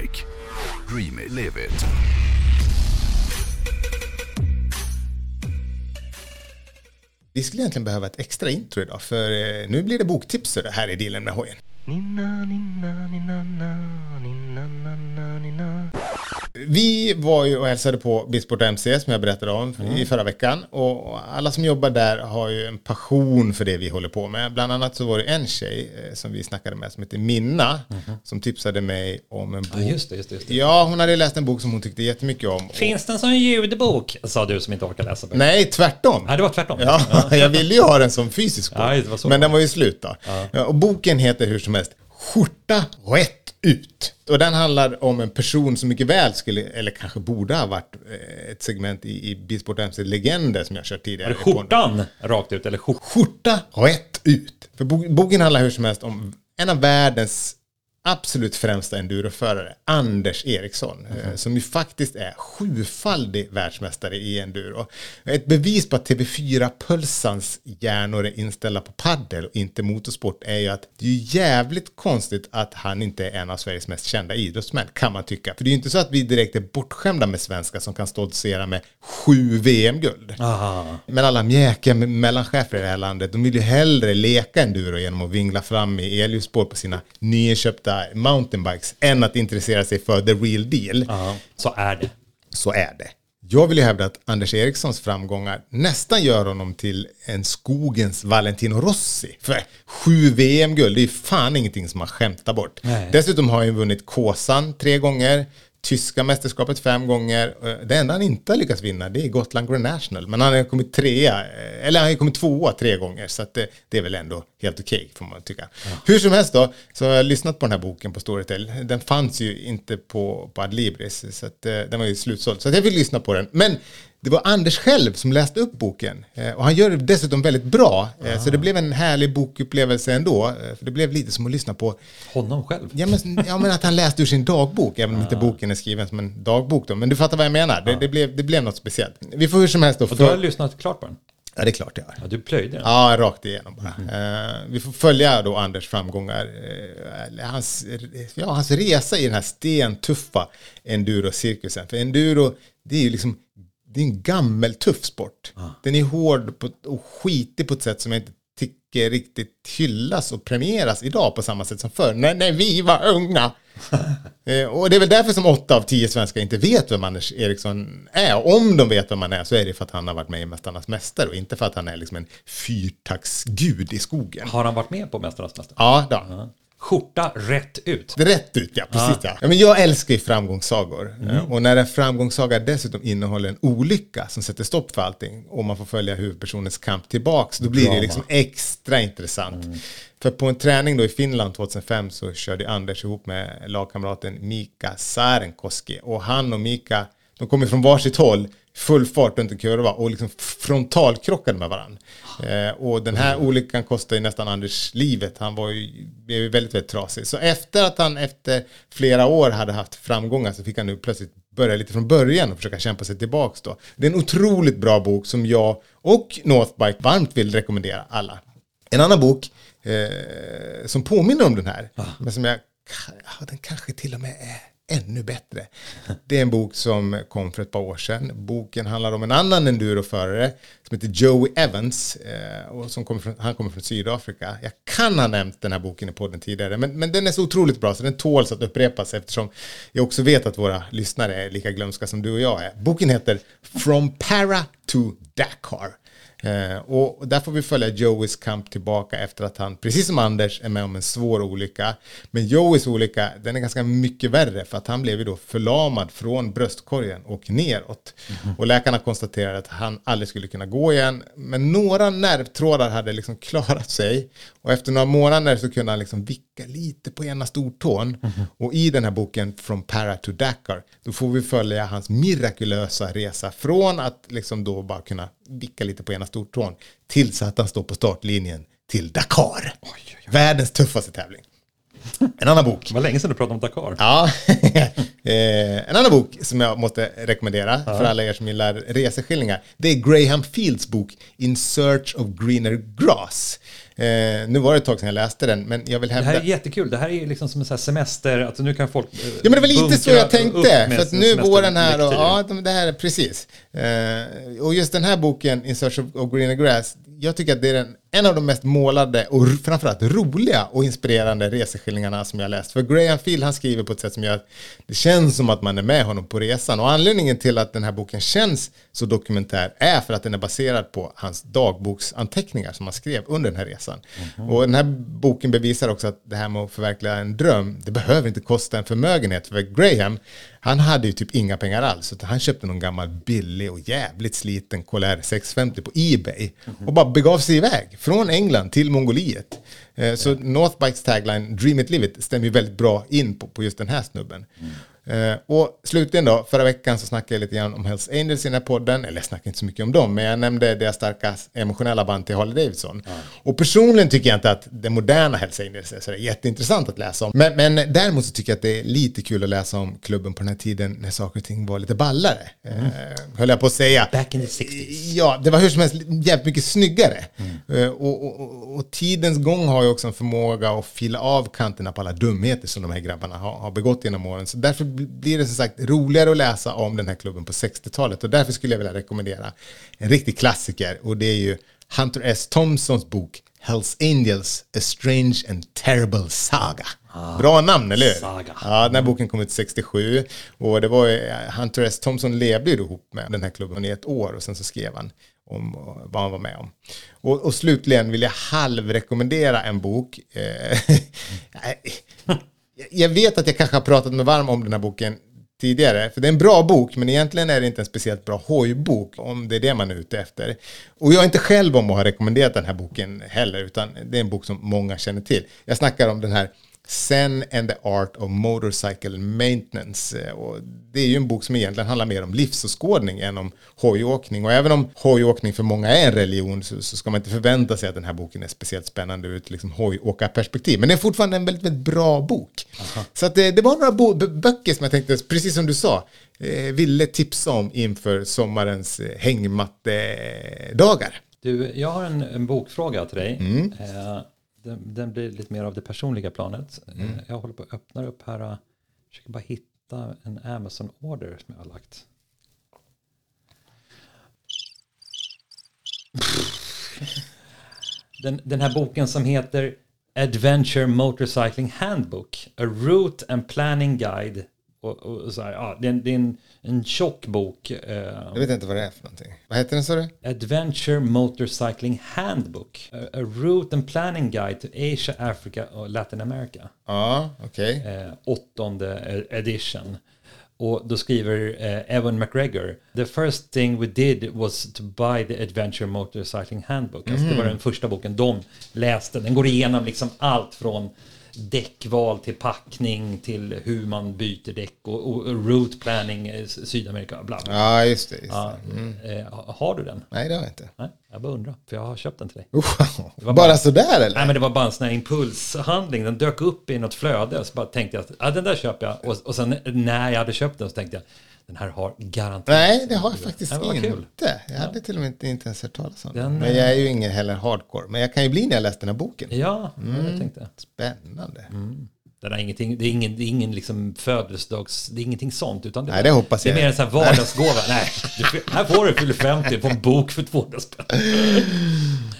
Bike. Dream it, live it. Vi skulle egentligen behöva ett extra intro idag för eh, nu blir det boktips här i dealen med hojen. Ninna, ninna, ninna, Vi var ju och hälsade på Bisport MC som jag berättade om i förra veckan. Och alla som jobbar där har ju en passion för det vi håller på med. Bland annat så var det en tjej eh, som vi snackade med som heter Minna. Som tipsade mig om en bok. Ja, just det, just det, just det. Ja, hon hade läst en bok som hon tyckte jättemycket om. Finns det en sån ljudbok? Sa du som inte orkar läsa böcker. Nej, tvärtom. Nej, det var tvärtom. Ja, jag ville ju ha den som fysisk bok. Ja, men den var ju slut då. Ja, och boken heter hur som helst Skjorta rätt ut. Och den handlar om en person som mycket väl skulle, eller kanske borde ha varit eh, ett segment i, i Bisport MC Legender som jag kört tidigare. Var det skjortan rakt ut eller skjort? Skjorta rätt ut. För bo- boken handlar hur som helst om en av världens absolut främsta enduroförare, Anders Eriksson, eh, som ju faktiskt är sjufaldig världsmästare i enduro. Ett bevis på att TV4-pulsans hjärnor är inställda på paddel och inte motorsport är ju att det är jävligt konstigt att han inte är en av Sveriges mest kända idrottsmän, kan man tycka. För det är ju inte så att vi direkt är bortskämda med svenskar som kan stoltsera med sju VM-guld. Men alla mjäkiga mellanchefer i det här landet, de vill ju hellre leka enduro genom att vingla fram i elljusspår på sina nyinköpta mountainbikes än att intressera sig för the real deal. Ja, så är det. Så är det. Jag vill ju hävda att Anders Erikssons framgångar nästan gör honom till en skogens Valentino Rossi. För sju VM-guld, det är ju fan ingenting som man skämtar bort. Nej. Dessutom har han ju vunnit Kåsan tre gånger, tyska mästerskapet fem gånger. Eh, Det enda han inte har lyckats vinna det är Gotland Grand National. Men han har kommit trea, eh, eller han har kommit tvåa tre gånger. Så det, det är väl ändå helt okej får man tycka. Hur som helst då, så har jag lyssnat på den här boken på Storytel. Den fanns ju inte på, på Adlibris, så att, eh, den var ju slutsåld. Så jag fick lyssna på den. Men det var Anders själv som läste upp boken. Eh, Och han gör det dessutom väldigt bra. Eh, Så det blev en härlig bokupplevelse ändå. eh, För det blev lite som att lyssna på Honom själv. Ja men, ja, men att han läste ur sin dagbok, även om inte boken är skriven som en dagbok då. Men du fattar vad jag menar, det, det, blev, det blev något speciellt. Vi får hur som helst då... Och du har lyssnat klart på den? ja, det är klart jag har. Ja, du plöjde den. Ja, rakt igenom bara. Eh, vi får följa då Anders framgångar. hans, ja, hans resa i den här stentuffa enduro-cirkusen. För enduro, det är ju liksom det är en gammel tuff sport. Den är hård på, och skitig på ett sätt som jag inte tycker riktigt hyllas och premieras idag på samma sätt som förr, när, när vi var unga. Eh, och det är väl därför som åtta av tio svenskar inte vet vem Anders Eriksson är. Och om de vet vem han är så är det för att han har varit med i Mästarnas Mästare och inte för att han är liksom en fyrtaktsgud i skogen. Har han varit med på Mästarnas Mästare? Ja, då. Skjorta rätt ut. Det rätt ut, ja. Precis, ja. ja men jag älskar ju framgångssagor. Eh, Och när en framgångssaga dessutom innehåller en olycka som sätter stopp för allting och man får följa huvudpersonens kamp tillbaks, då blir det Drama. liksom extra intressant. För på en träning då i Finland 2005 så körde Anders ihop med lagkamraten Mika Saarenkoski. Och han och Mika, de kommer från varsitt håll, full fart runt en kurva och liksom frontalkrockade med varandra. Eh, och den här olyckan kostade ju nästan Anders livet. Han var ju, blev väldigt, väldigt trasig. Så efter att han efter flera år hade haft framgångar så fick han nu plötsligt börja lite från början och försöka kämpa sig tillbaks då. Det är en otroligt bra bok som jag och Northbike varmt vill rekommendera alla. En annan bok eh, som påminner om den här, men som jag, ja, den kanske till och med är ännu bättre. Det är en bok som kom för ett par år sedan. Boken handlar om en annan enduroförare som heter Joey Evans. Eh, och som kommer från, han kommer från Sydafrika. Jag kan ha nämnt den här boken i podden tidigare, men, men den är så otroligt bra så den tåls att upprepas eftersom jag också vet att våra lyssnare är lika glömska som du och jag är. Boken heter From Para to Dakar. Eh, och där får vi följa Joeys kamp tillbaka efter att han, precis som Anders, är med om en svår olycka. Men Joeys olycka, den är ganska mycket värre för att han blev ju då förlamad från bröstkorgen och neråt. Och läkarna konstaterade att han aldrig skulle kunna gå igen. Men några nervtrådar hade liksom klarat sig. Och efter några månader så kunde han liksom vicka lite på ena stortån. Och i den här boken From Para to Dakar, då får vi följa hans mirakulösa resa från att liksom då bara kunna vicka lite på ena stortån tills att han står på startlinjen till Dakar. Världens tuffaste tävling. En annan bok. Det var länge sedan du pratade om Dakar. Ja, eh, en annan bok som jag måste rekommendera för alla er som gillar reseskildringar. Det är Graham Fields bok In Search of Greener Grass. Eh, nu var det ett tag sedan jag läste den, men jag vill Det hävda... här är jättekul. Det här är liksom som en sån semester. Alltså nu kan folk eh, Ja men det var lite så jag tänkte. För att nu våren här och ja, de- det här är precis. Eh, och just den här boken, In Search of, of Greener Grass, jag tycker att det är den, en av de mest målade och framförallt roliga och inspirerande reseskildringarna som jag läst. För Graham Field han skriver på ett sätt som gör att det känns som att man är med honom på resan. Och anledningen till att den här boken känns så dokumentär är för att den är baserad på hans dagboksanteckningar som han skrev under den här resan. Och den här boken bevisar också att det här med att förverkliga en dröm, det behöver inte kosta en förmögenhet. För Graham, han hade ju typ inga pengar alls. Utan han köpte någon gammal billig och jävligt sliten Colère 650 på Ebay. Och bara begav sig iväg från England till Mongoliet. Eh, Så Northbikes tagline Dream it, live it stämmer ju väldigt bra in på, på just den här snubben. Eh, och slutligen då, förra veckan så snackade jag lite grann om Hells Angels i den här podden. Eller jag snackade inte så mycket om dem, men jag nämnde deras starka emotionella band till Harley Davidson. Och personligen tycker jag inte att det moderna Hells Angels är så där jätteintressant att läsa om. Men, men däremot så tycker jag att det är lite kul att läsa om klubben på den här tiden när saker och ting var lite ballare. Eh, höll jag på att säga. Back in the 60s. Ja, det var hur som helst jävligt mycket snyggare. Eh, och, och, och, och tidens gång har ju också en förmåga att fila av kanterna på alla dumheter som de här grabbarna har, har begått genom åren. Så därför blir det som sagt roligare att läsa om den här klubben på 60-talet. Och därför skulle jag vilja rekommendera en riktig klassiker. Och det är ju Hunter S. Thompsons bok Hells Angels, A Strange and Terrible Saga. Bra namn, eller hur? Saga. Ja, den här boken kom ut 67 och det var ju, Hunter S. Thompson levde ju ihop med den här klubben i ett år och sen så skrev han om eh, vad han var med om. Och, och slutligen vill jag halvrekommendera en bok. Eh, jag vet att jag kanske har pratat mig varm om den här boken tidigare, för det är en bra bok, men egentligen är det inte en speciellt bra hojbok, om det är det man är ute efter. Och jag är inte själv om att ha rekommenderat den här boken heller, utan det är en bok som många känner till. Jag snackar om den här Zen and the Art of Motorcycle Maintenance. Eh, Och det är ju en bok som egentligen handlar mer om livsåskådning än om hojåkning. Och även om hojåkning för många är en religion så, så ska man inte förvänta sig att den här boken är speciellt spännande ur ett liksom hojåkarperspektiv. Men det är fortfarande en väldigt, väldigt bra bok. Så att det, det var några bo- böcker som jag tänkte, precis som du sa, eh, ville tipsa om inför sommarens eh, hängmattedagar. Du, jag har en, en bokfråga till dig. Mm. Eh, den, den blir lite mer av det personliga planet. Mm. Eh, jag håller på att öppna upp här. och försöker bara hitta en Amazon-order som jag har lagt. Den, den här boken som heter Adventure Motorcycling Handbook. A Route and Planning Guide. Och, och så här, ja, det är, en, det är en, en tjock bok. Eh, Jag vet inte vad det är för någonting. Vad heter den sa du? Adventure Motorcycling Handbook. A, a Route and Planning Guide to Asia, Africa och Latin America. Ja, okej. Eh, åttonde edition. Och då skriver eh, Evan McGregor The first thing we did was to buy the Adventure Motorcycling Handbook. Alltså det var den första boken de läste. Den går igenom liksom allt från däckval till packning till hur man byter däck och, och, och route planning i Sydamerika. Bla bla. Ja, just det. Just. Ja, eh, har du den? Nej, det har jag inte. Nej, jag bara undrar, för jag har köpt den till dig. Wow. var Bara bara- sådär eller? Nej men det var bara en sån här impulshandling, den dök upp i något flöde, så bara tänkte jag att ja, den där köper jag. Och, och sen när jag hade köpt den så tänkte jag, den här har garanterat. Nej, det har jag faktiskt inte. kul. Jag hade till och med inte, inte ens hört talas om den. Men jag är ju ingen heller hardcore. Men jag kan ju bli när jag läst den här boken. Ja, Mm. jag tänkte. Spännande. Den har ingenting, det är ingen, det är ingen liksom födelsedags, det är ingenting sånt. Utan det, Nej, det hoppas det är jag. mer en sån här vardagsgåva. Nej, du, här får du fyller 50 på en bok för 200 spänn.